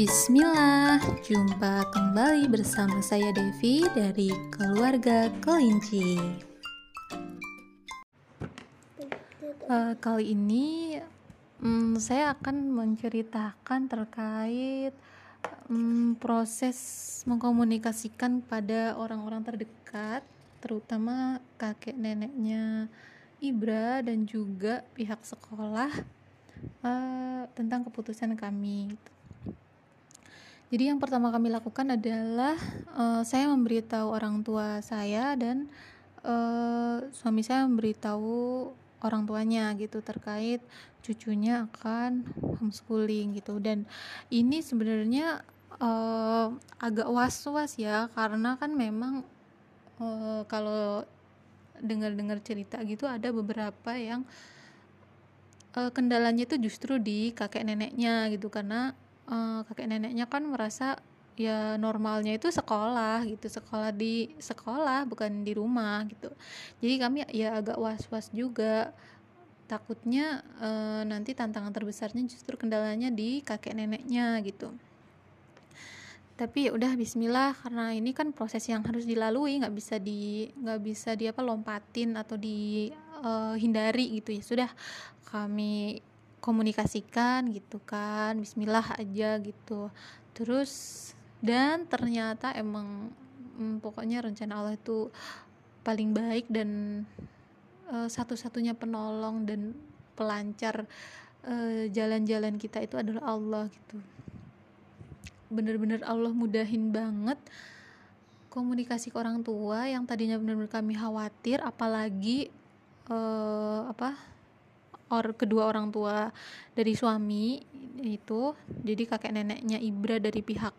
Bismillah, jumpa kembali bersama saya Devi dari keluarga kelinci. Uh, kali ini um, saya akan menceritakan terkait um, proses mengkomunikasikan pada orang-orang terdekat, terutama kakek neneknya Ibra dan juga pihak sekolah uh, tentang keputusan kami. Jadi yang pertama kami lakukan adalah uh, saya memberitahu orang tua saya dan uh, suami saya memberitahu orang tuanya gitu terkait cucunya akan homeschooling gitu. Dan ini sebenarnya uh, agak was-was ya karena kan memang uh, kalau dengar-dengar cerita gitu ada beberapa yang uh, kendalanya itu justru di kakek neneknya gitu. Karena uh, kakek neneknya kan merasa ya normalnya itu sekolah gitu sekolah di sekolah bukan di rumah gitu. Jadi kami ya agak was-was juga. Takutnya uh, nanti tantangan terbesarnya justru kendalanya di kakek neneknya gitu. Tapi ya udah Bismillah karena ini kan proses yang harus dilalui nggak bisa di nggak bisa di apa lompatin atau dihindari uh, gitu. Ya sudah kami komunikasikan gitu kan bismillah aja gitu. Terus dan ternyata emang hmm, pokoknya rencana Allah itu paling baik dan uh, satu-satunya penolong dan pelancar eh, jalan-jalan kita itu adalah Allah gitu. Bener-bener Allah mudahin banget komunikasi ke orang tua yang tadinya benar-benar kami khawatir apalagi uh, apa or kedua orang tua dari suami itu jadi kakek neneknya Ibra dari pihak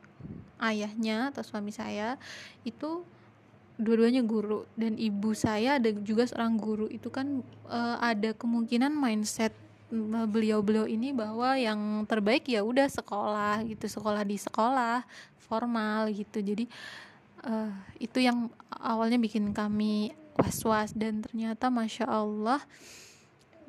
ayahnya atau suami saya itu dua-duanya guru. Dan ibu saya ada juga seorang guru. Itu kan uh, ada kemungkinan mindset beliau-beliau ini bahwa yang terbaik ya udah sekolah gitu sekolah di sekolah formal gitu. Jadi uh, itu yang awalnya bikin kami was-was. Dan ternyata masya Allah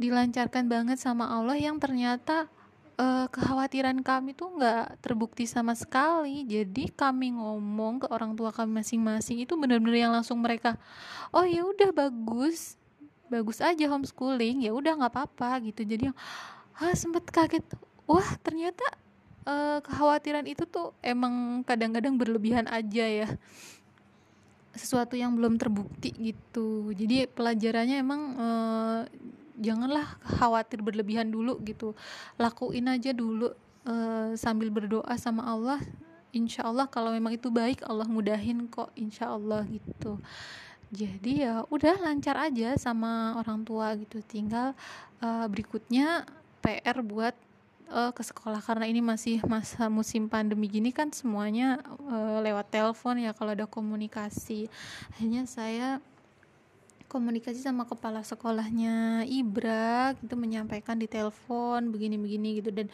dilancarkan banget sama Allah yang ternyata uh, kekhawatiran kami tuh nggak terbukti sama sekali. Jadi kami ngomong ke orang tua kami masing-masing itu benar-benar yang langsung mereka oh ya udah bagus. Bagus aja homeschooling. Ya udah nggak apa-apa gitu. Jadi yang ah sempet kaget. Wah ternyata uh, kekhawatiran itu tuh emang kadang-kadang berlebihan aja ya. Sesuatu yang belum terbukti gitu. Jadi pelajarannya emang uh, janganlah khawatir berlebihan dulu gitu. Lakuin aja dulu uh, sambil berdoa sama Allah. Insya Allah kalau memang itu baik Allah mudahin kok insya Allah gitu. Jadi ya udah lancar aja sama orang tua gitu. Tinggal uh, berikutnya PR buat uh, ke sekolah. Karena ini masih masa musim pandemi gini kan semuanya uh, lewat telepon ya kalau ada komunikasi. Hanya saya komunikasi sama kepala sekolahnya Ibra gitu menyampaikan di telepon begini-begini gitu. Dan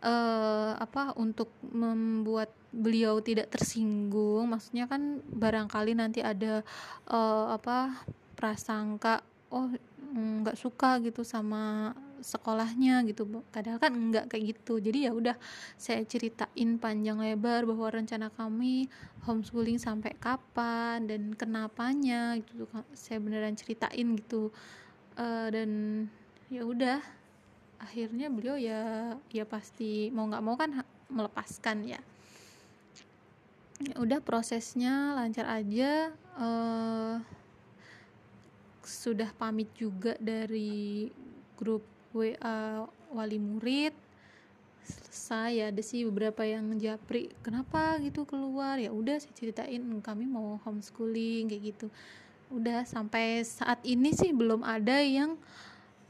uh, apa untuk membuat beliau tidak tersinggung maksudnya kan barangkali nanti ada uh, apa prasangka oh nggak suka gitu sama sekolahnya gitu kadang kan enggak kayak gitu. Jadi ya udah saya ceritain panjang lebar bahwa rencana kami homeschooling sampai kapan dan kenapanya gitu saya beneran ceritain gitu. Uh, dan ya udah akhirnya beliau ya ya pasti mau nggak mau kan melepaskan ya. Ya udah prosesnya lancar aja. Uh, sudah pamit juga dari grup WA wali murid selesai ya ada sih beberapa yang japri kenapa gitu keluar? Ya udah saya ceritain kami mau homeschooling kayak gitu. Udah sampai saat ini sih belum ada yang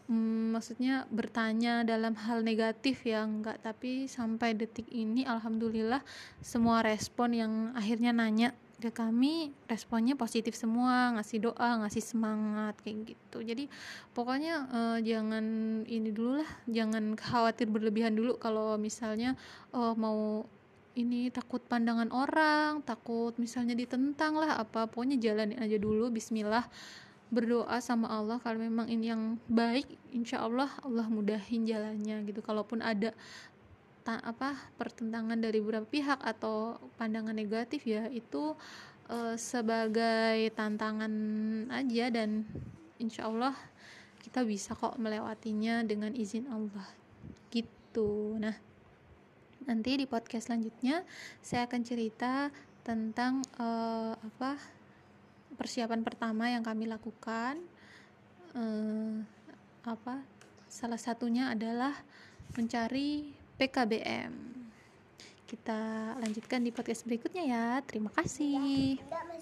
hmm, maksudnya bertanya dalam hal negatif ya enggak. Tapi sampai detik ini alhamdulillah semua respon yang akhirnya nanya ke kami responnya positif semua ngasih doa ngasih semangat kayak gitu. Jadi pokoknya uh, jangan ini dulu lah jangan khawatir berlebihan dulu kalau misalnya uh, mau ini takut pandangan orang takut misalnya ditentang lah apa pokoknya jalanin aja dulu Bismillah berdoa sama Allah. Kalau memang ini yang baik insya Allah Allah mudahin jalannya gitu. Kalaupun ada apa pertentangan dari beberapa pihak atau pandangan negatif ya itu uh, sebagai tantangan aja dan insya Allah kita bisa kok melewatinya dengan izin Allah. Gitu. Nah nanti di podcast selanjutnya saya akan cerita tentang uh, apa persiapan pertama yang kami lakukan. Uh, apa salah satunya adalah mencari PKBM kita lanjutkan di podcast berikutnya ya. Terima kasih